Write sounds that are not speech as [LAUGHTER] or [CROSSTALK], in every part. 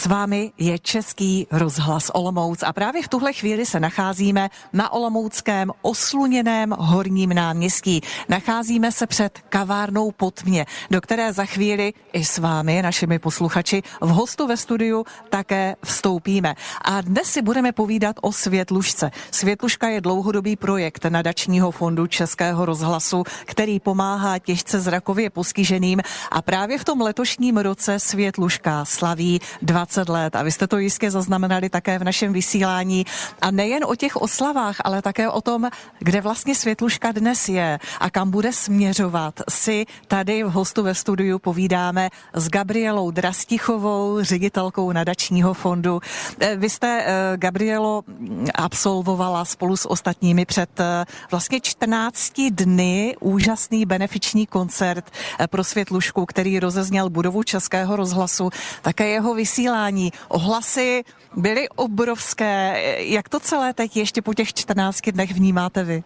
S vámi je Český rozhlas Olomouc a právě v tuhle chvíli se nacházíme na Olomouckém osluněném horním náměstí. Nacházíme se před kavárnou Potmě, do které za chvíli i s vámi, našimi posluchači, v hostu ve studiu také vstoupíme. A dnes si budeme povídat o Světlušce. Světluška je dlouhodobý projekt nadačního fondu Českého rozhlasu, který pomáhá těžce zrakově postiženým a právě v tom letošním roce Světluška slaví 20 let a vy jste to jistě zaznamenali také v našem vysílání. A nejen o těch oslavách, ale také o tom, kde vlastně Světluška dnes je a kam bude směřovat, si tady v hostu ve studiu povídáme s Gabrielou Drastichovou, ředitelkou nadačního fondu. Eh, vy jste, eh, Gabrielo, absolvovala spolu s ostatními před eh, vlastně 14 dny úžasný benefiční koncert pro Světlušku, který rozezněl budovu Českého rozhlasu. Také jeho vysílání. Ohlasy byly obrovské. Jak to celé teď ještě po těch 14 dnech vnímáte vy?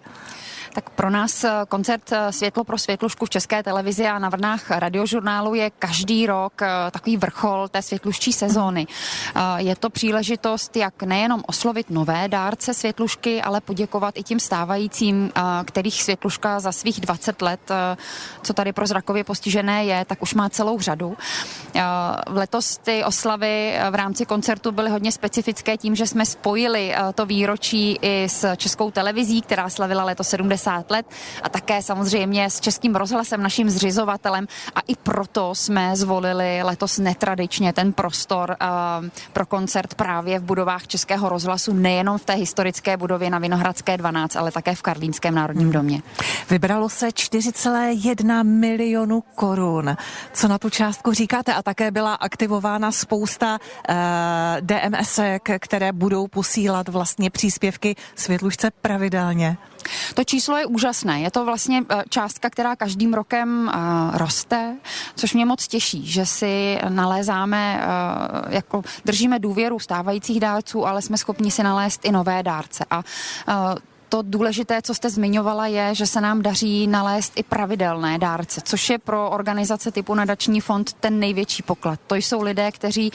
Tak pro nás eh, koncert eh, Světlo pro světlušku v České televizi a na vrnách radiožurnálu je každý rok eh, takový vrchol té světluščí sezóny. Je to příležitost, jak nejenom oslovit nové dárce světlušky, ale poděkovat i tím stávajícím, kterých světluška za svých 20 let, co tady pro zrakově postižené je, tak už má celou řadu. Letos ty oslavy v rámci koncertu byly hodně specifické tím, že jsme spojili to výročí i s Českou televizí, která slavila letos 70 50 let a také samozřejmě s Českým rozhlasem, naším zřizovatelem a i proto jsme zvolili letos netradičně ten prostor uh, pro koncert právě v budovách Českého rozhlasu, nejenom v té historické budově na Vinohradské 12, ale také v Karlínském národním domě. Vybralo se 4,1 milionu korun. Co na tu částku říkáte? A také byla aktivována spousta uh, DMS, které budou posílat vlastně příspěvky světlušce pravidelně. To číslo je úžasné. Je to vlastně eh, částka, která každým rokem eh, roste, což mě moc těší, že si nalézáme, eh, jako držíme důvěru stávajících dárců, ale jsme schopni si nalézt i nové dárce. A to důležité, co jste zmiňovala, je, že se nám daří nalézt i pravidelné dárce, což je pro organizace typu Nadační fond ten největší poklad. To jsou lidé, kteří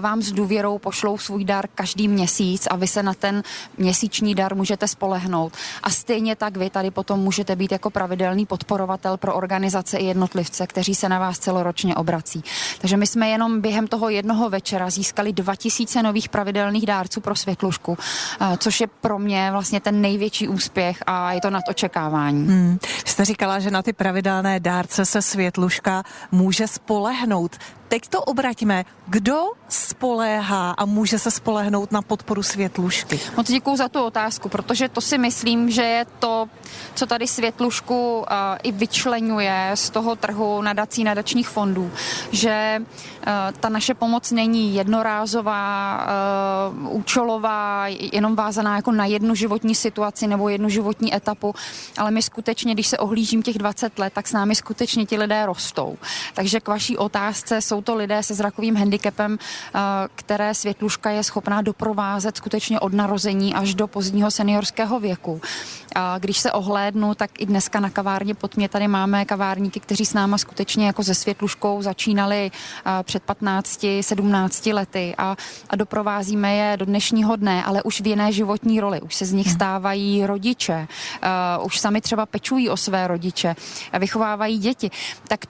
vám s důvěrou pošlou svůj dar každý měsíc a vy se na ten měsíční dar můžete spolehnout. A stejně tak vy tady potom můžete být jako pravidelný podporovatel pro organizace i jednotlivce, kteří se na vás celoročně obrací. Takže my jsme jenom během toho jednoho večera získali 2000 nových pravidelných dárců pro světlušku, což je pro mě vlastně ten největší největší úspěch a je to nad očekávání. Hmm. Jste říkala, že na ty pravidelné dárce se Světluška může spolehnout teď to obraťme. Kdo spoléhá a může se spolehnout na podporu Světlušky? Moc děkuji za tu otázku, protože to si myslím, že je to, co tady Světlušku uh, i vyčlenuje z toho trhu nadací nadačních fondů, že uh, ta naše pomoc není jednorázová, uh, účelová, jenom vázaná jako na jednu životní situaci nebo jednu životní etapu, ale my skutečně, když se ohlížím těch 20 let, tak s námi skutečně ti lidé rostou. Takže k vaší otázce jsou to lidé se zrakovým handicapem, eh, které světluška je schopná doprovázet skutečně od narození až do pozdního seniorského věku. A když se ohlédnu, tak i dneska na kavárně pod mě tady máme kavárníky, kteří s náma skutečně jako se světluškou začínali eh, před 15-17 lety a, a doprovázíme je do dnešního dne, ale už v jiné životní roli. Už se z nich hmm. Stávají rodiče, uh, už sami třeba pečují o své rodiče, vychovávají děti. Tak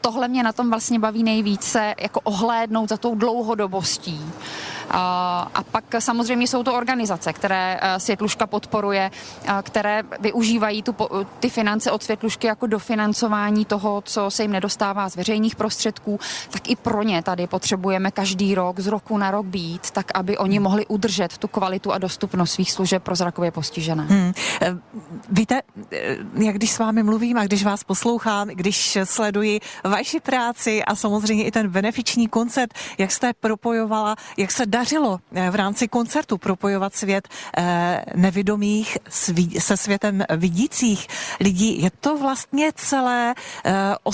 tohle mě na tom vlastně baví nejvíce, jako ohlédnout za tou dlouhodobostí. A, a pak samozřejmě jsou to organizace, které eh, Světluška podporuje, eh, které využívají tu, ty finance od Světlušky jako dofinancování toho, co se jim nedostává z veřejných prostředků, tak i pro ně tady potřebujeme každý rok, z roku na rok být, tak aby oni hmm. mohli udržet tu kvalitu a dostupnost svých služeb pro zrakově postižené. Hmm. Eh, víte, jak když s vámi mluvím a když vás poslouchám, když sleduji vaši práci a samozřejmě i ten benefiční koncert, jak jste propojovala, jak se dařilo eh, v rámci koncertu propojovat svět eh, nevidomých se světem vidících lidí. Je to vlastně celé o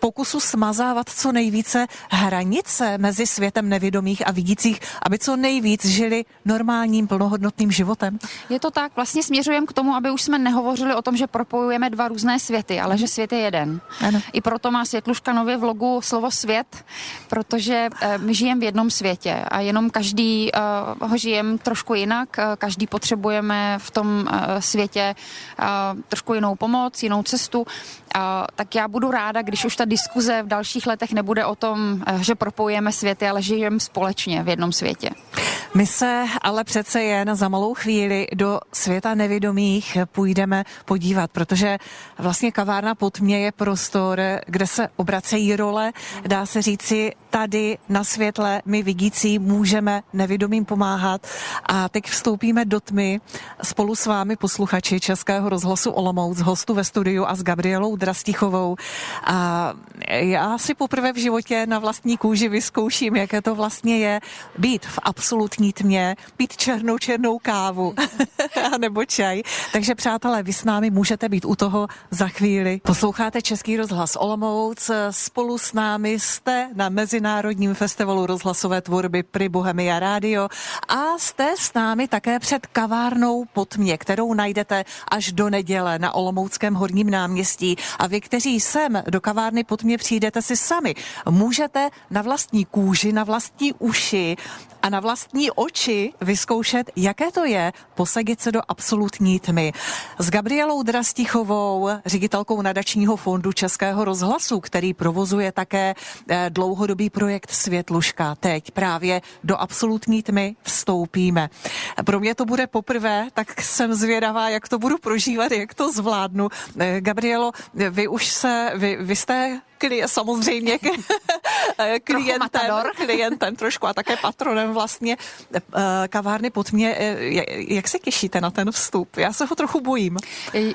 pokusu smazávat co nejvíce hranice mezi světem nevidomých a vidících, aby co nejvíc žili normálním plnohodnotným životem? Je to tak, vlastně směřujeme k tomu, aby už jsme nehovořili o tom, že propojujeme dva různé světy, ale že svět je jeden. Ano. I proto má Světluška nově v logu slovo svět, protože my žijeme v jednom světě a jenom každý uh, ho žijeme trošku jinak, uh, každý potřebujeme v tom uh, světě uh, trošku jinou pomoc, jinou cestu, uh, tak já budu ráda, když už ta diskuze v dalších letech nebude o tom, uh, že propojujeme světy, ale žijeme společně v jednom světě. My se ale přece jen za malou chvíli do světa nevědomých půjdeme podívat, protože vlastně kavárna pod mě je prostor, kde se obracejí role, dá se říci, tady na světle my vidící můžeme nevědomým pomáhat a teď vstoupíme do tmy spolu s vámi posluchači Českého rozhlasu Olomouc, hostu ve studiu a s Gabrielou Drastichovou. A já si poprvé v životě na vlastní kůži vyzkouším, jaké to vlastně je být v absolutní tmě, pít černou černou kávu [LAUGHS] nebo čaj. Takže přátelé, vy s námi můžete být u toho za chvíli. Posloucháte Český rozhlas Olomouc, spolu s námi jste na Mezinárodním festivalu rozhlasové tvorby Pri Bohemia Radio a jste s námi také před kavárnou Potmě, kterou najdete až do neděle na Olomouckém horním náměstí. A vy, kteří sem do kavárny Potmě přijdete si sami, můžete na vlastní kůži, na vlastní uši a na vlastní oči vyzkoušet, jaké to je posadit se do absolutní tmy. S Gabrielou Drastichovou, ředitelkou nadačního fondu Českého rozhlasu, který provozuje také eh, dlouhodobý projekt Světluška. Teď právě do absolutní tmy vstoupíme. Pro mě to bude poprvé, tak jsem zvědavá, jak to budu prožívat, jak to zvládnu. Eh, Gabrielo, vy už se, vy, vy jste kli, samozřejmě [LAUGHS] klientem, klientem trošku a také patronem vlastně eh, kavárny pod mě. Eh, jak se těšíte na ten vstup? Já se ho trochu bojím.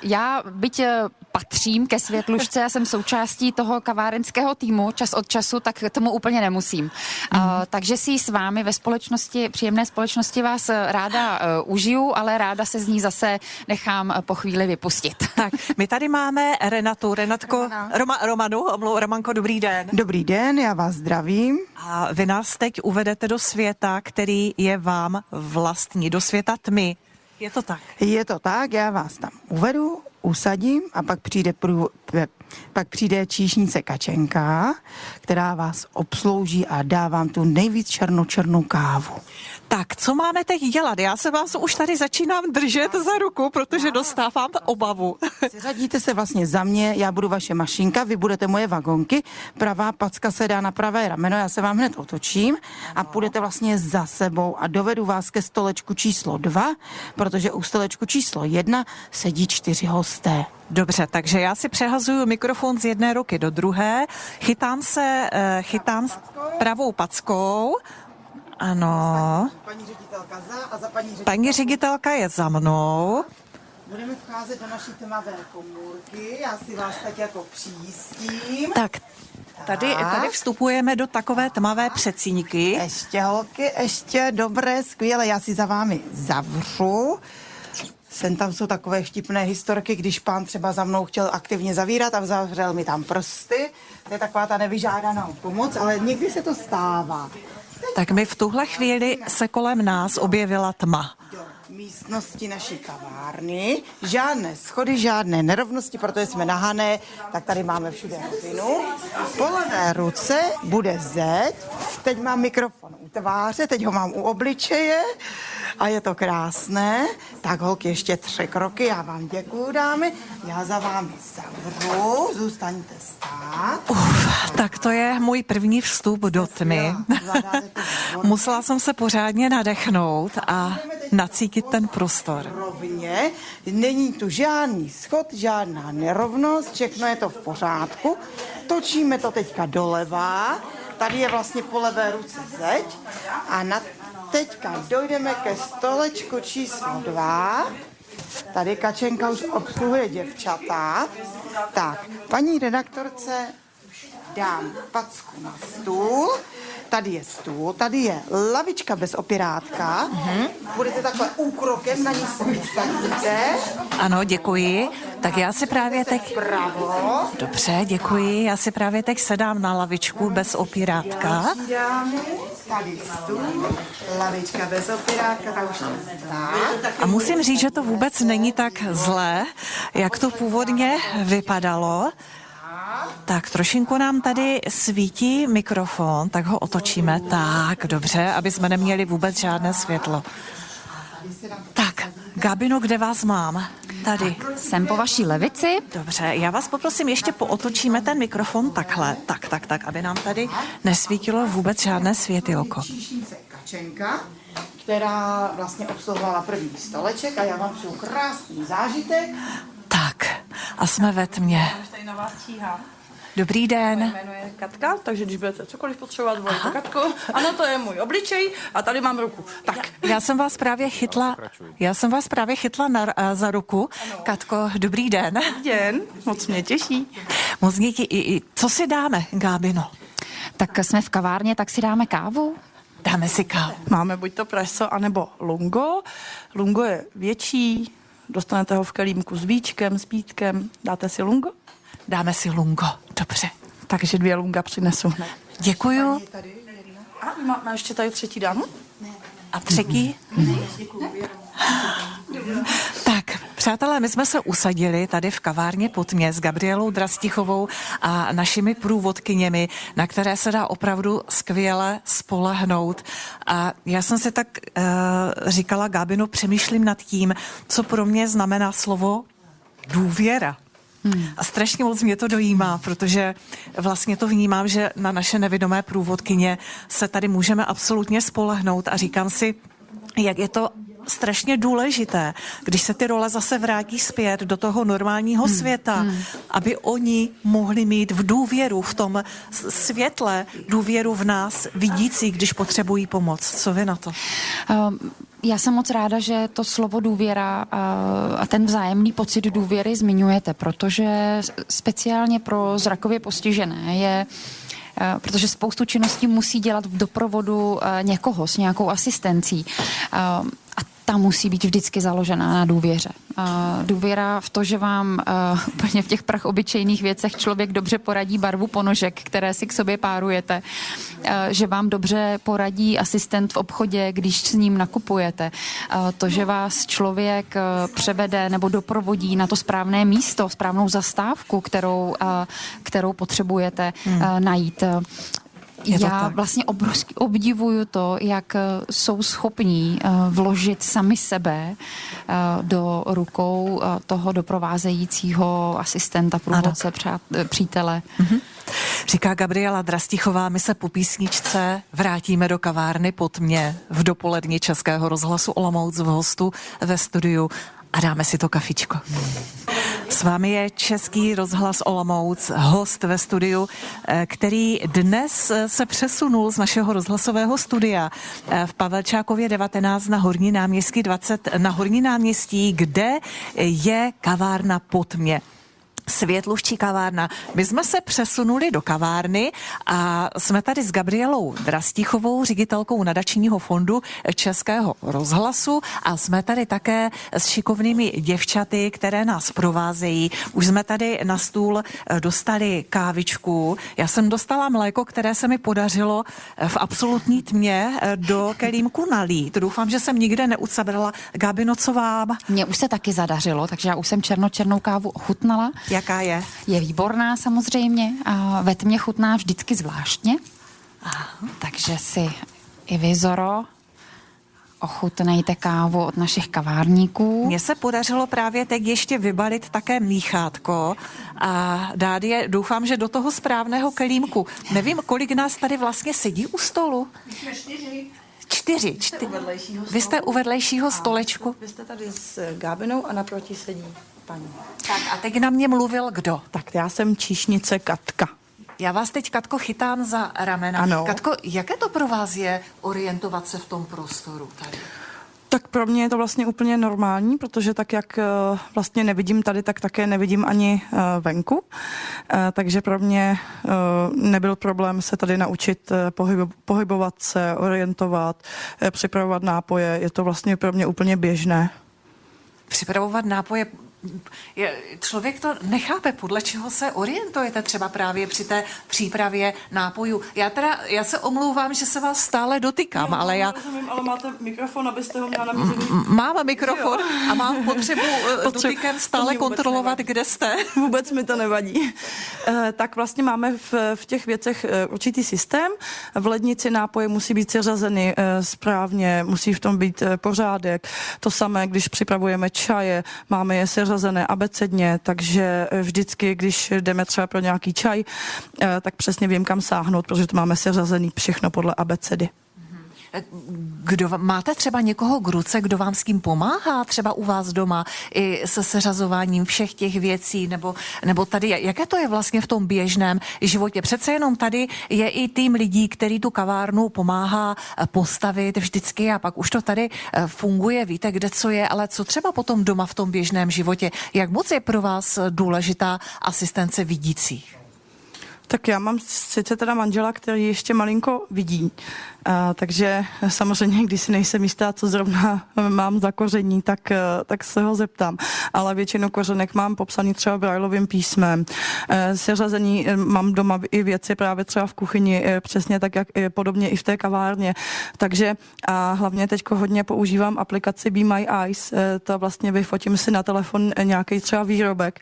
Já byť eh, patřím ke světlušce, já jsem součástí toho kavárenského týmu čas od času, tak tomu úplně nemusím. Mm. Uh, takže si s vámi ve společnosti, příjemné společnosti vás ráda uh, užiju, ale ráda se z ní zase nechám po chvíli vypustit. Tak, my tady máme Renatu, Renatko, Roma, Romanu, Romanko, dobrý den. Dobrý den, já vás zdravím. A vy nás teď uvedete do světa, který je vám vlastní, do světa tmy. Je to tak? Je to tak, já vás tam uvedu, usadím a pak přijde, prů, pak přijde číšnice Kačenka, která vás obslouží a dá vám tu nejvíc černou černou kávu. Tak, co máme teď dělat? Já se vás už tady začínám držet za ruku, protože dostávám obavu. [LAUGHS] Řadíte se vlastně za mě, já budu vaše mašinka, vy budete moje vagonky, pravá packa se dá na pravé rameno, já se vám hned otočím a půjdete vlastně za sebou a dovedu vás ke stolečku číslo dva, protože u stolečku číslo jedna sedí čtyři hosté. Dobře, takže já si přehazuju mikrofon z jedné ruky do druhé, chytám se, eh, chytám pravou packou, ano. Paní ředitelka za a za paní ředitelka. Paní ředitelka je za mnou. Budeme vcházet do naší tmavé komůrky, já si vás tak jako přijistím. Tak, Tady, tady vstupujeme do takové tmavé přecíňky. Ještě holky, ještě dobré, skvěle, já si za vámi zavřu. Sen tam jsou takové štipné historky, když pán třeba za mnou chtěl aktivně zavírat a zavřel mi tam prsty. To je taková ta nevyžádaná pomoc, ale někdy se to stává. Tak mi v tuhle chvíli se kolem nás objevila tma. Místnosti naší kavárny. Žádné schody, žádné nerovnosti, protože jsme nahané, tak tady máme všude rovinu. Po levé ruce bude zeď. Teď mám mikrofon u tváře, teď ho mám u obličeje a je to krásné. Tak holky, ještě tři kroky, já vám děkuju, dámy. Já za vámi zavřu, zůstaňte stát. Uf, tak to je můj první vstup do tmy. [LAUGHS] Musela jsem se pořádně nadechnout a nacítit ten prostor. Rovně, není tu žádný schod, žádná nerovnost, všechno je to v pořádku. Točíme to teďka doleva, tady je vlastně po levé ruce zeď a na teďka dojdeme ke stolečku číslo dva. Tady Kačenka už obsluhuje děvčata. Tak, paní redaktorce dám packu na stůl. tady je stůl, tady je lavička bez opirátka. Mm-hmm. Budete takhle úkrokem, na ní se usadíte. Ano, děkuji. Tak já si právě teď... Pravo. Dobře, děkuji. Já si právě teď sedám na lavičku bez opirátka. Tady stůl, lavička bez opirátka, už. A musím říct, že to vůbec není tak zlé, jak to původně vypadalo. Tak trošinku nám tady svítí mikrofon, tak ho otočíme. Tak, dobře, aby jsme neměli vůbec žádné světlo. Tak, Gabino, kde vás mám? Tady. Jsem po vaší levici. Dobře, já vás poprosím, ještě pootočíme ten mikrofon takhle, tak, tak, tak, aby nám tady nesvítilo vůbec žádné světilko. Kačenka, která vlastně obsluhovala první stoleček a já vám přeju krásný zážitek. Tak, a jsme ve tmě. Tady na vás číhám. Dobrý den. Jméno je Katka, takže když budete cokoliv potřebovat, volejte Katku. Ano, to je můj obličej a tady mám ruku. Tak, Já jsem vás právě chytla, já jsem vás právě chytla na, a, za ruku. Katko, dobrý den. den, moc mě těší. Moc díky. I, i, co si dáme, Gábino? Tak jsme v kavárně, tak si dáme kávu. Dáme si kávu. Máme buď to preso, anebo lungo. Lungo je větší, dostanete ho v kelímku s víčkem, s pítkem. Dáte si lungo? Dáme si lungo. Dobře. Takže dvě lunga přinesu hned. Děkuju. A má, má ještě tady třetí dámu? A třetí? [LAUGHS] Tak, přátelé, my jsme se usadili tady v kavárně Potmě s Gabrielou Drastichovou a našimi průvodkyněmi, na které se dá opravdu skvěle spolehnout. A já jsem si tak uh, říkala, Gabino, přemýšlím nad tím, co pro mě znamená slovo důvěra. Hmm. A strašně moc mě to dojímá, protože vlastně to vnímám, že na naše nevidomé průvodkyně se tady můžeme absolutně spolehnout a říkám si, jak je to strašně důležité, když se ty role zase vrátí zpět do toho normálního hmm. světa, hmm. aby oni mohli mít v důvěru, v tom světle, důvěru v nás vidící, když potřebují pomoc. Co vy na to? Um, Já jsem moc ráda, že to slovo důvěra a, ten vzájemný pocit důvěry zmiňujete, protože speciálně pro zrakově postižené je protože spoustu činností musí dělat v doprovodu někoho s nějakou asistencí. Ta musí být vždycky založená na důvěře. Uh, důvěra v to, že vám uh, úplně v těch prach obyčejných věcech člověk dobře poradí barvu ponožek, které si k sobě párujete, uh, že vám dobře poradí asistent v obchodě, když s ním nakupujete, uh, to, že vás člověk uh, převede nebo doprovodí na to správné místo, správnou zastávku, kterou, uh, kterou potřebujete uh, najít. Je já tak. vlastně obrovsky obdivuju to, jak eh, jsou schopní eh, vložit sami sebe eh, do rukou toho doprovázejícího asistenta, průvodce, přát- přítele. Říká Gabriela Drastichová, my se po písničce vrátíme do kavárny pod mě v dopolední Českého rozhlasu Olomouc v hostu ve studiu a dáme si to kafičko. S vámi je Český rozhlas Olomouc, host ve studiu, eh, který dnes eh, se přesunul z našeho rozhlasového studia eh, v Pavelčákově 19 na Horní náměstí 20 na Horní náměstí, kde je kavárna pod mě. Světluščí kavárna. My jsme se přesunuli do kavárny a jsme tady s Gabrielou Drastichovou, ředitelkou nadačního fondu Českého rozhlasu a jsme tady také s šikovnými děvčaty, které nás provázejí. Už jsme tady na stůl eh, dostali kávičku. Já jsem dostala mléko, které se mi podařilo eh, v absolutní tmě eh, do kelímku nalít. Doufám, že jsem nikde neucabrala. Gabino, co vám? Mně už se taky zadařilo, takže já už jsem černočernou kávu ochutnala. Jaká je? Je výborná samozřejmě a ve tmě chutná vždycky zvláštně. Takže si i vy, Zoro, ochutnejte kávu od našich kavárníků. Mně se podařilo právě teď ještě vybalit také míchátko a dát je, doufám, že do toho správného kelímku. Nevím, kolik nás tady vlastně sedí u stolu. Čtyři. Čtyři. Vy jste u vedlejšího stolečku. Vy jste tady s Gábinou a naproti sedí paní. Tak a teď na mě mluvil kdo? Tak já jsem číšnice Katka. Já vás teď, Katko, chytám za ramena. Ano. Katko, jaké to pro vás je orientovat se v tom prostoru tady? Tak pro mě je to vlastně úplně normální, protože tak, jak eh, vlastně nevidím tady, tak také nevidím ani eh, venku. Eh, takže pro mě nebyl problém se tady naučit pohybovat se, orientovat, připravovat nápoje. Je to vlastně pro mě úplně běžné. Připravovat nápoje je, člověk to nechápe, podle čeho se orientujete třeba právě při té přípravě nápojů. Já teda, já se omlouvám, že se vás stále dotykám, no, ale já... Rozumím, ale máte mikrofon, abyste ho měla Mám mikrofon jo. a mám potřebu eh, dotykem stále kontrolovat, nevadí. kde jste. [LAUGHS] Vůbec mi to nevadí. E, tak vlastně máme v, v těch věcech eh, určitý systém. V lednici nápoje musí být seřazeny e, správně, musí v tom být pořádek. To samé, když připravujeme čaje, máme je seřazené zařazené abecedně, takže eh, vždycky, když jdeme třeba pro nějaký čaj, eh, tak přesně vím, kam sáhnout, protože to máme seřazený všechno podle abecedy. Kdo, máte třeba někoho k ruce, kdo vám s tím pomáhá, třeba u vás doma, i se seřazováním všech těch věcí, nebo, nebo tady, jaké to je vlastně v tom běžném životě? Přece jenom tady je i tým lidí, který tu kavárnu pomáhá eh, postavit vždycky a pak už to tady eh, funguje, víte, kde co je, ale co třeba potom doma v tom běžném životě? Jak moc je pro vás důležitá asistence vidících? Tak já mám sice teda manžela, který ještě malinko vidí, a, takže samozřejmě, když si nejsem jistá, co zrovna mám za koření, tak, tak se ho zeptám. Ale většinu kořenek mám popsaný třeba brajlovým písmem. E, seřazení e, mám doma i věci právě třeba v kuchyni, e, přesně tak, jak podobně i v té kavárně. Takže a hlavně teď hodně používám aplikaci Be My Eyes. To vlastně vyfotím si na telefon nějaký třeba výrobek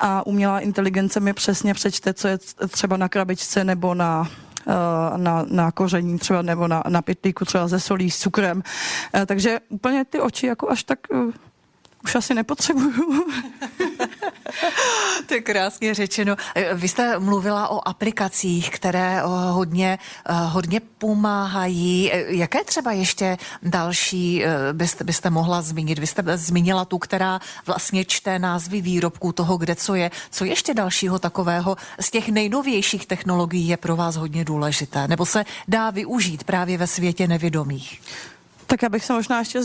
a umělá inteligence mi přesně přečte, co je třeba na krabičce nebo na Eh, na, na koření třeba nebo na, na pitlíku třeba ze solí s cukrem. Eh, takže úplně ty oči jako až tak eh, už asi nepotřebuju. [LAUGHS] to je krásně řečeno. Vy jste mluvila o aplikacích, které hodně, hodně pomáhají. Jaké třeba ještě další byste, byste mohla zmínit? Vy jste zmínila tu, která vlastně čte názvy výrobků toho, kde co je. Co ještě dalšího takového z těch nejnovějších technologií je pro vás hodně důležité? Nebo se dá využít právě ve světě nevědomých? Tak já bych se možná ještě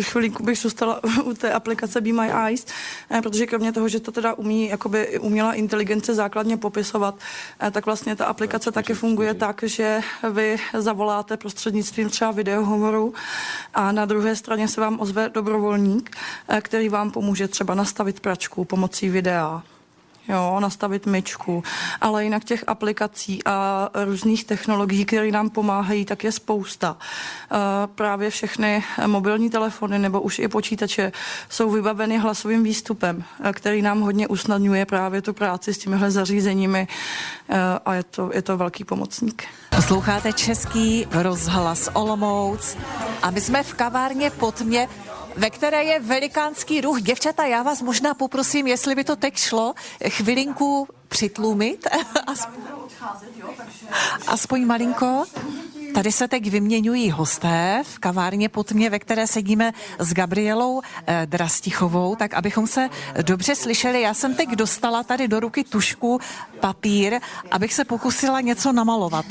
chvilinku bych zůstala [LAUGHS] u té aplikace Be My Eyes, eh, protože kromě toho, že to teda umí jakoby umělá inteligence základně popisovat, eh, tak vlastně ta aplikace taky funguje tak, že vy zavoláte prostřednictvím třeba videohovoru a na druhé straně se vám ozve dobrovolník, eh, který vám pomůže třeba nastavit pračku pomocí videa, jo, nastavit myčku, ale jinak těch aplikací a různých technologií, které nám pomáhají, tak je spousta. Právě všechny mobilní telefony nebo už i počítače jsou vybaveny hlasovým výstupem, který nám hodně usnadňuje právě tu práci s těmihle zařízeními a je to, je to velký pomocník. Posloucháte Český rozhlas Olomouc a my jsme v kavárně pod mě ve které je velikánský ruch. Děvčata, já vás možná poprosím, jestli by to teď šlo, chvilinku přitlumit. [LAUGHS] Aspoň malinko. Tady se teď vyměňují hosté v kavárně pod mě, ve které sedíme s Gabrielou eh, Drastichovou, tak abychom se dobře slyšeli. Já jsem teď dostala tady do ruky tušku, papír, abych se pokusila něco namalovat.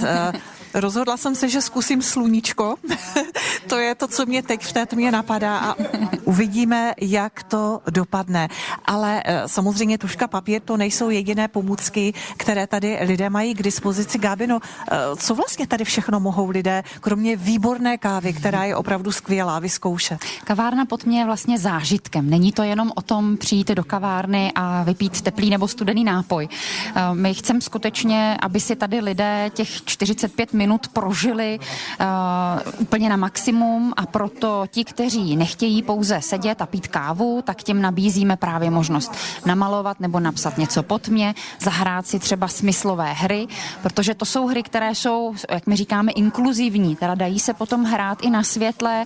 Rozhodla jsem se, že zkusím sluníčko. [LAUGHS] to je to, co mě teď v té tmě napadá a [LAUGHS] uvidíme, jak to dopadne. Ale eh, samozřejmě tuška papír to nejsou jediné pomůcky, které tady lidé mají k dispozici. Gábino, eh, co vlastně tady všechno mohou lidé, kromě výborné kávy, která je opravdu skvělá, vyzkoušet? Kavárna pod mě je vlastně zážitkem. Není to jenom o tom přijít do kavárny a vypít teplý nebo studený nápoj. Eh, my chceme skutečně, aby si tady lidé těch 45 minut prožili uh, úplně na maximum a proto ti, kteří nechtějí pouze sedět a pít kávu, tak těm nabízíme právě možnost namalovat nebo napsat něco pod mě, zahrát si třeba smyslové hry, protože to jsou hry, které jsou, jak my říkáme, inkluzivní, teda dají se potom hrát i na světle,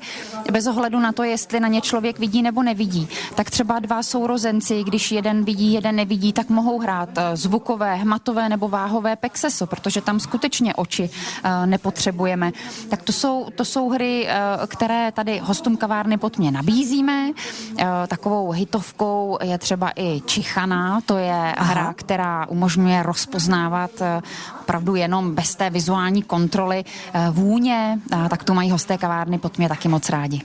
bez ohledu na to, jestli na ně člověk vidí nebo nevidí. Tak třeba dva sourozenci, když jeden vidí, jeden nevidí, tak mohou hrát eh, zvukové, hmatové nebo váhové pexeso, protože tam skutečně oči uh, nepotřebujeme. Tak to jsou, to jsou hry, uh, které tady hostům kavárny pod mě nabízíme. Uh, takovou hitovkou je třeba i Čichana, to je Aha. hra, která umožňuje rozpoznávat opravdu jenom bez té vizuální kontroly vůně, tak tu mají hosté kavárny pod mě taky moc rádi.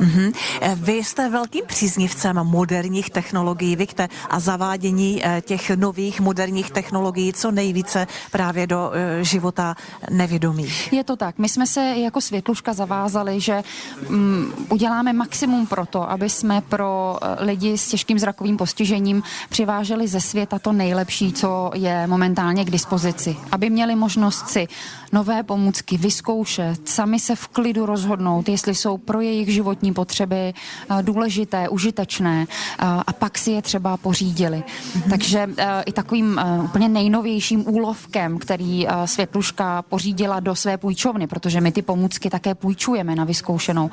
Mm-hmm. Vy jste velkým příznivcem moderních technologií, Vikte, a zavádění eh, těch nových moderních technologií co nejvíce právě do eh, života nevědomých. Je to tak. My jsme se jako Světluška zavázali, že um, uděláme maximum pro to, aby jsme pro lidi s těžkým zrakovým postižením přiváželi ze světa to nejlepší, co je momentálně k dispozici. Aby měli možnost si nové pomůcky vyzkoušet, sami se v klidu rozhodnout, jestli jsou pro jejich životní potřeby eh, důležité, užitečné eh, a pak si je třeba pořídili. Mm-hmm. Takže eh, i takovým úplně nejnovějším úlovkem, který Světluška pořídila do své půjčovny, protože my ty pomůcky také půjčujeme na vyzkoušenou,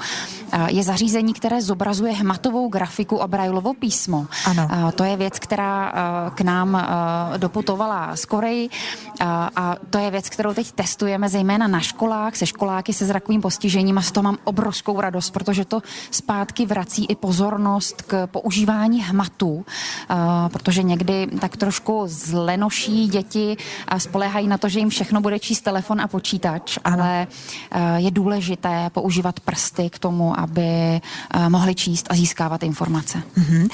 je zařízení, které zobrazuje hmatovou grafiku a brajlovo písmo. Ano. To je věc, která k nám doputovala z Koreji a to je věc, kterou teď testujeme zejména na školách, se školáky se zrakovým postižením a z toho mám obrovskou radost, protože to zpátky vrací i pozornost k používání hmatu, protože někdy tak trošku zlenoší děti a spolehají na to, že jim všechno bude číst telefon a počítač, ale je důležité používat prsty k tomu, aby mohli číst a získávat informace. Mm-hmm.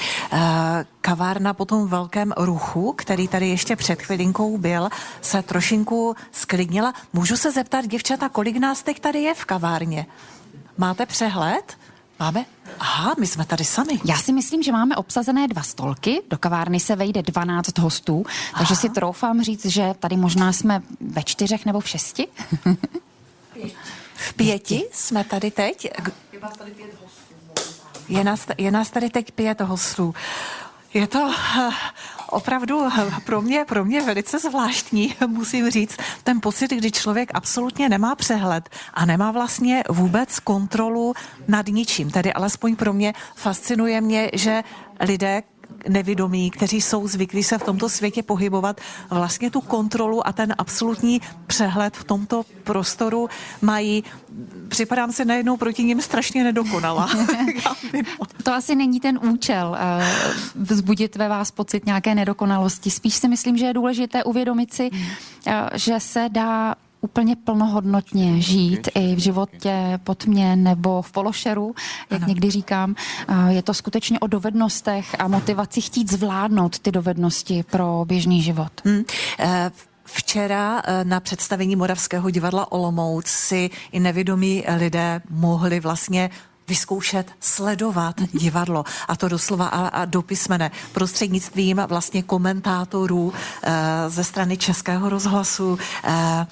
Kavárna po tom velkém ruchu, který tady ještě před chvilinkou byl, se trošinku sklidnila. Můžu se zeptat, děvčata, kolik nás teď tady je v kavárně? Máte přehled? Máme? Aha, my jsme tady sami. Já si myslím, že máme obsazené dva stolky. Do kavárny se vejde 12 hostů, takže Aha. si troufám říct, že tady možná jsme ve čtyřech nebo v šesti. v pěti jsme tady teď. Je nás, je nás tady teď pět hostů. Je to eh, opravdu eh, pro mě, pro mě velice zvláštní, [LAUGHS] musím říct, ten pocit, kdy člověk absolutně nemá přehled a nemá vlastně vůbec kontrolu nad ničím. Tedy alespoň pro mě fascinuje mě, že lidé, nevědomí, kteří jsou zvyklí se v tomto světě pohybovat, vlastně tu kontrolu a ten absolutní přehled v tomto prostoru mají. Připadám se najednou proti ním strašně nedokonala. [LAUGHS] [LAUGHS] to asi není ten účel uh, vzbudit ve vás pocit nějaké nedokonalosti. Spíš si myslím, že je důležité uvědomit si, uh, že se dá úplně plnohodnotně žít i v životě pod mě nebo v pološeru, jak ano. někdy říkám. Je to skutečně o dovednostech a motivaci chtít zvládnout ty dovednosti pro běžný život. Hmm. Včera eh, na představení Moravského divadla Olomouc si i nevědomí lidé mohli vlastně vyzkoušet sledovat divadlo. A to doslova a, a do písmene. Prostřednictvím vlastně komentátorů e, ze strany Českého rozhlasu. E,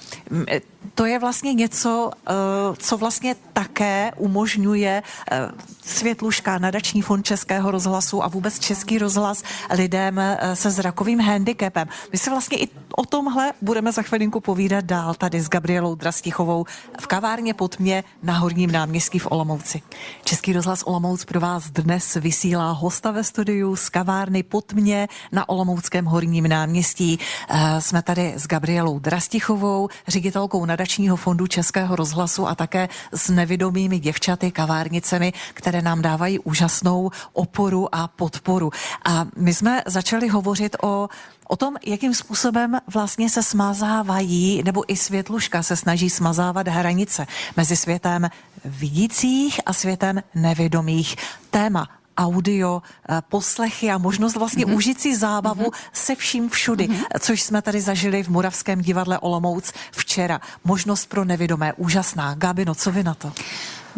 to je vlastně něco, e, co vlastně také umožňuje e, Světluška, nadační fond Českého rozhlasu a vůbec Český rozhlas lidem e, se zrakovým handicapem. My se vlastně i o tomhle budeme za chvilinku povídat dál tady s Gabrielou Drastichovou v kavárně pod mě na Horním náměstí v Olomouci. Český rozhlas Olomouc pro vás dnes vysílá hosta ve studiu z kavárny pod mě na Olomouckém Horním náměstí. E, jsme tady s Gabrielou Drastichovou, ředitelkou nadačního fondu Českého rozhlasu a také s nevidomými děvčaty, kavárnicemi, které nám dávají úžasnou oporu a podporu. A my jsme začali hovořit o o tom, jakým způsobem vlastně se smazávají, nebo i světluška se snaží smazávat hranice mezi světem vidících a světem nevědomých. Téma audio, eh, poslechy a možnost vlastně mm-hmm. užít si zábavu mm-hmm. se vším všudy, mm-hmm. což jsme tady zažili v Moravském divadle Olomouc včera. Možnost pro nevědomé, úžasná. Gabino, co vy na to?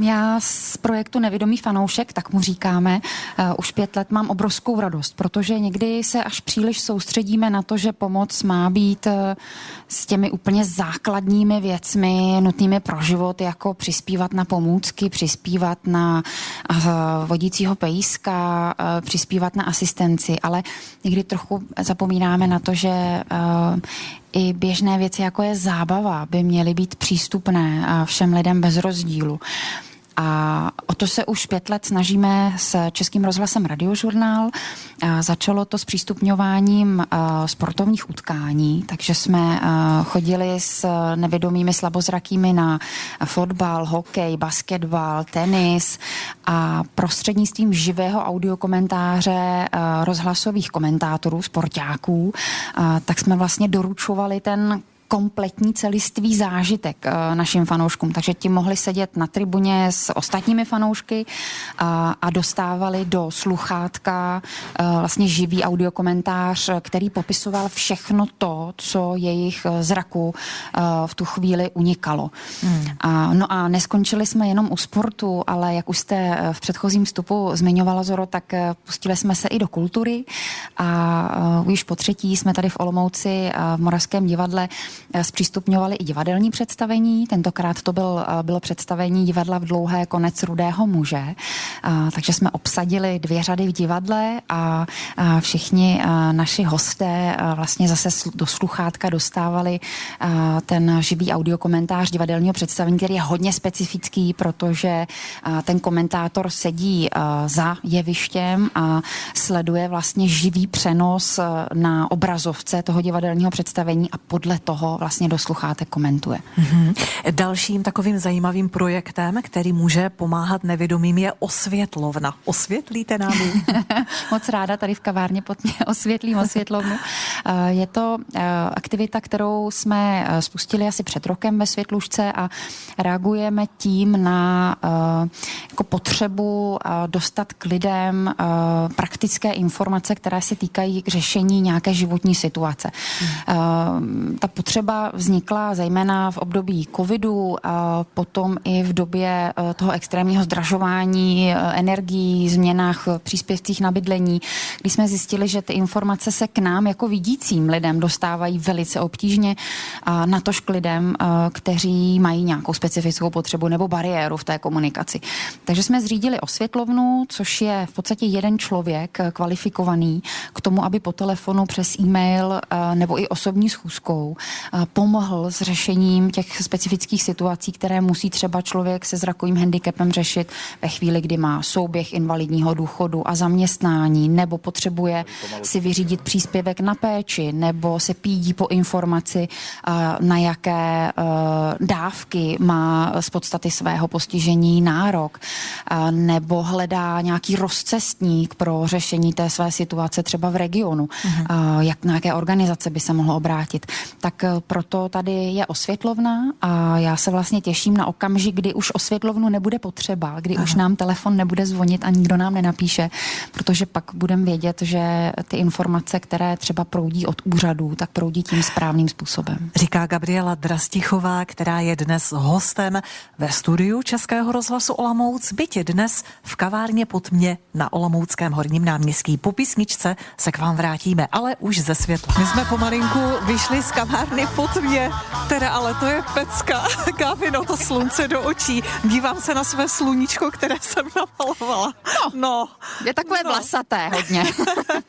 Já z projektu Nevědomý fanoušek, tak mu říkáme, uh, už pět let mám obrovskou radost, protože někdy se až příliš soustředíme na to, že pomoc má být uh, s těmi úplně základními věcmi nutnými pro život, jako přispívat na pomůcky, přispívat na uh, vodícího pejska, uh, přispívat na asistenci, ale někdy trochu zapomínáme na to, že uh, i běžné věci, jako je zábava, by měly být přístupné všem lidem bez rozdílu. A o to se už pět let snažíme s Českým rozhlasem Radiožurnál. Začalo to s přístupňováním sportovních utkání, takže jsme chodili s nevědomými slabozrakými na fotbal, hokej, basketbal, tenis a prostřednictvím živého audiokomentáře rozhlasových komentátorů, sportáků, tak jsme vlastně doručovali ten kompletní celistvý zážitek našim fanouškům. Takže ti mohli sedět na tribuně s ostatními fanoušky a, a dostávali do sluchátka vlastně živý audiokomentář, který popisoval všechno to, co jejich zraku v tu chvíli unikalo. Hmm. A, no a neskončili jsme jenom u sportu, ale jak už jste v předchozím vstupu zmiňovala, Zoro, tak pustili jsme se i do kultury a už po třetí jsme tady v Olomouci v Moravském divadle zpřístupňovali i divadelní představení. Tentokrát to byl, uh, bylo představení divadla v dlouhé konec rudého muže. Uh, takže jsme obsadili dvě řady v divadle a všichni naši hosté vlastně zase do sluchátka dostávali ten živý audiokomentář divadelního představení, který je hodně specifický, protože ten komentátor sedí za jevištěm a sleduje vlastně živý přenos eh, na obrazovce toho divadelního představení a podle toho vlastně do sluchátek komentuje. Mm-hmm. Dalším takovým zajímavým projektem, který může pomáhat nevědomým, je osvětlovna. Osvětlíte nám [LAUGHS] Moc ráda tady v kavárně pod mě [LAUGHS] osvětlím osvětlovnu. Eh, je to eh, aktivita, kterou jsme spustili asi před rokem ve Světlušce a reagujeme tím na jako potřebu dostat k lidem praktické informace, které se týkají k řešení nějaké životní situace. Hmm. Ta potřeba vznikla zejména v období covidu, a potom i v době eh, toho extrémního zdražování eh, energií, změnách v příspěvcích na bydlení, kdy jsme zjistili, že ty informace se k nám jako vidícím lidem dostávají velice obtížně a natož k lidem, kteří mají nějakou specifickou potřebu nebo bariéru v té komunikaci. Takže jsme zřídili osvětlovnu, což je v podstatě jeden člověk kvalifikovaný k tomu, aby po telefonu přes e-mail nebo i osobní schůzkou pomohl s řešením těch specifických situací, které musí třeba člověk se zrakovým handicapem řešit ve chvíli, kdy má souběh invalidního důchodu a zaměstnání, nebo potřebuje si vyřídit příspěvek na péči, nebo se pídí po informaci, na jaké dávky má z podstaty svého postižení nárok, nebo hledá nějaký rozcestník pro řešení té své situace třeba v regionu, uh-huh. jak na jaké organizace by se mohlo obrátit. Tak proto tady je osvětlovna a já se vlastně těším na okamžik, kdy už osvětlovnu nebude potřeba, kdy Aha. už nám telefon nebude zvonit a nikdo nám nenapíše, protože pak budeme vědět, že ty informace, které třeba proudí od úřadů, tak proudí tím správným způsobem. Říká Gabriela Drastichová, která je dnes hostem ve studiu Českého rozhlasu Olomouc, byť dnes v kavárně pod mě na Olomouckém horním náměstí. Po písničce se k vám vrátíme, ale už ze světla. My jsme pomalinku vyšli z kavárny pod mě, teda ale to je pecka, [LAUGHS] kávino to slunce do očí. Dívám se na své sluníčko, které jsem namalovala. No, no je takové no. vlasaté hodně.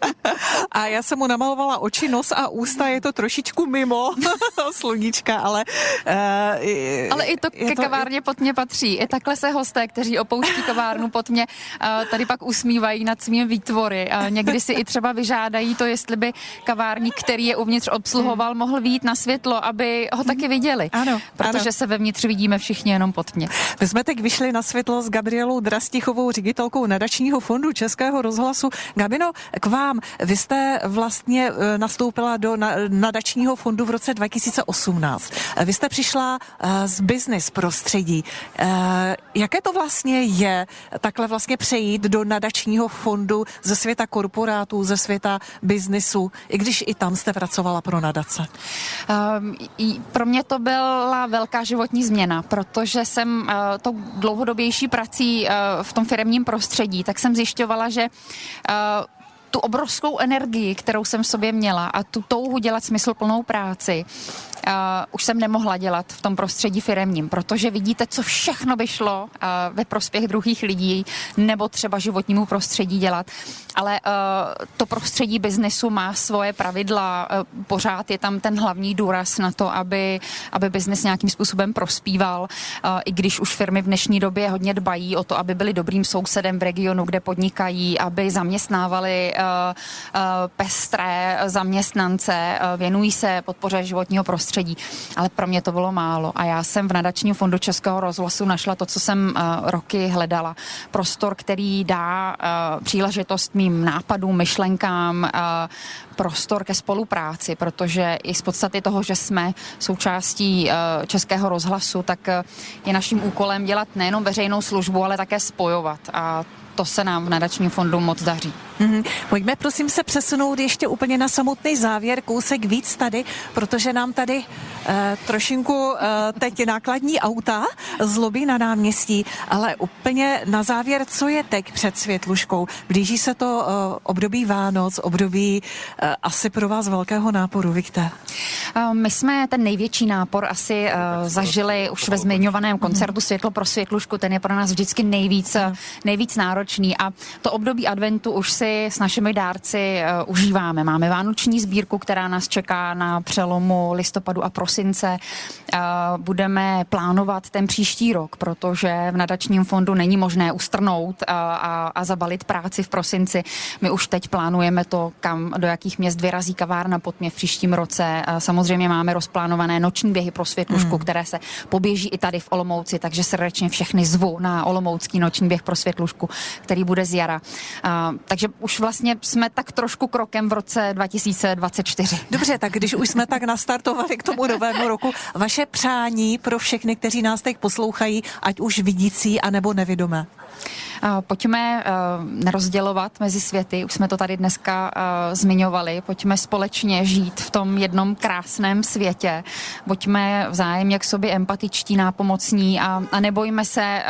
[LAUGHS] a já jsem mu namalovala oči, nos a ústa, je to trošičku mimo [LAUGHS] sluníčka, ale... Uh, ale i to ke to... kavárně pod mě patří. I takhle se hosté, kteří opouští kavárnu pod mě, uh, tady pak usmívají nad svými výtvory. Uh, někdy si i třeba vyžádají to, jestli by kavárník, který je uvnitř obsluhoval, mohl výjít na světlo, aby ho taky viděli. Ano, protože ano. se vevnitř vidíme všichni jenom pod mě. My jsme teď vyšli na světlo s Gabrielou Drastichovou, ředitelkou nadačního fondu Českého rozhlasu. Gabino, k vám. Vy jste vlastně e, nastoupila do nadačního fondu v roce 2018. Vy jste přišla e, z business prostředí. E, jaké to vlastně je takhle vlastně přejít do nadačního fondu ze světa korporátů, ze světa biznisu, i když i tam jste pracovala pro nadace? Um, pro mě to byla velká životní změna, protože jsem uh, tou dlouhodobější prací uh, v tom firmním prostředí, tak jsem zjišťovala, že uh, tu obrovskou energii, kterou jsem v sobě měla a tu touhu dělat smysluplnou práci, uh, už jsem nemohla dělat v tom prostředí firemním, protože vidíte, co všechno by šlo uh, ve prospěch druhých lidí nebo třeba životnímu prostředí dělat. Ale uh, to prostředí biznesu má svoje pravidla, uh, pořád je tam ten hlavní důraz na to, aby, aby biznes nějakým způsobem prospíval, uh, i když už firmy v dnešní době hodně dbají o to, aby byly dobrým sousedem v regionu, kde podnikají, aby zaměstnávali uh, uh, pestré zaměstnance, uh, věnují se podpoře životního prostředí prostředí. Ale pro mě to bylo málo a já jsem v nadačním fondu Českého rozhlasu našla to, co jsem uh, roky hledala. Prostor, který dá uh, příležitost mým nápadům, myšlenkám, uh, prostor ke spolupráci, protože i z podstaty toho, že jsme součástí uh, Českého rozhlasu, tak uh, je naším úkolem dělat nejenom veřejnou službu, ale také spojovat. A to se nám v nadačním fondu moc daří. Mm-hmm. Pojďme prosím se přesunout ještě úplně na samotný závěr, kousek víc tady, protože nám tady eh, trošinku eh, teď nákladní auta zlobí na náměstí, ale úplně na závěr, co je teď před světluškou? Blíží se to eh, období Vánoc, období eh, asi pro vás velkého náporu, Vikte. Eh, my jsme ten největší nápor asi uh, zažili už ve zmiňovaném koncertu Světlo pro světlušku, ten je pro nás vždycky nejvíc, nejvíc náročný a to období adventu už si s našimi dárci užíváme. Máme vánoční sbírku, která nás čeká na přelomu listopadu a prosince. Budeme plánovat ten příští rok, protože v nadačním fondu není možné ustrnout uh, a, a zabalit práci v prosinci. My už teď plánujeme to, kam, do jakých měst vyrazí kavárna pod mě v příštím roce. Samozřejmě máme rozplánované noční běhy pro světlušku, mm. které se poběží i tady v Olomouci, takže srdečně všechny zvu na Olomoucký noční běh pro světlušku, který bude z jara. Takže už vlastně jsme tak trošku krokem v roce 2024. Dobře, tak když už jsme tak nastartovali k tomu novému roku, vaše přání pro všechny, kteří nás teď poslouchají, ať už vidící, anebo nevidomé. Pojďme nerozdělovat mezi světy, už jsme to tady dneska zmiňovali, pojďme společně žít v tom jednom krásném světě, buďme vzájemně k sobě empatičtí, nápomocní a, a nebojme se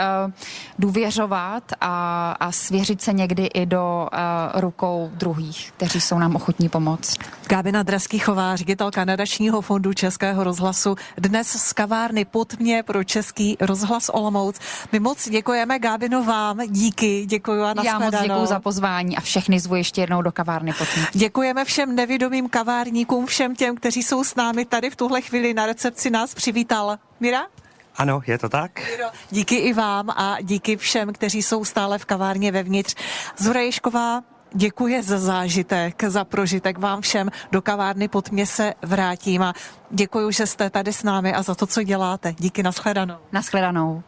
důvěřovat a, a svěřit se někdy i do rukou druhých, kteří jsou nám ochotní pomoct. Gábina Draskýchová, ředitelka nadačního fondu Českého rozhlasu, dnes z kavárny Potmě pro Český rozhlas Olomouc. My moc děkujeme Gábino vám, díky, děkuji a Já moc děkuji za pozvání a všechny zvu ještě jednou do kavárny Potmě. Děkujeme všem nevědomým kavárníkům, všem těm, kteří jsou s námi tady v tuhle chvíli na recepci nás přivítal. Mira? Ano, je to tak. Díky i vám a díky všem, kteří jsou stále v kavárně vevnitř. Zura Ješková, Děkuji za zážitek, za prožitek vám všem. Do kavárny pod mě se vrátím a děkuji, že jste tady s námi a za to, co děláte. Díky, nashledanou. Nashledanou.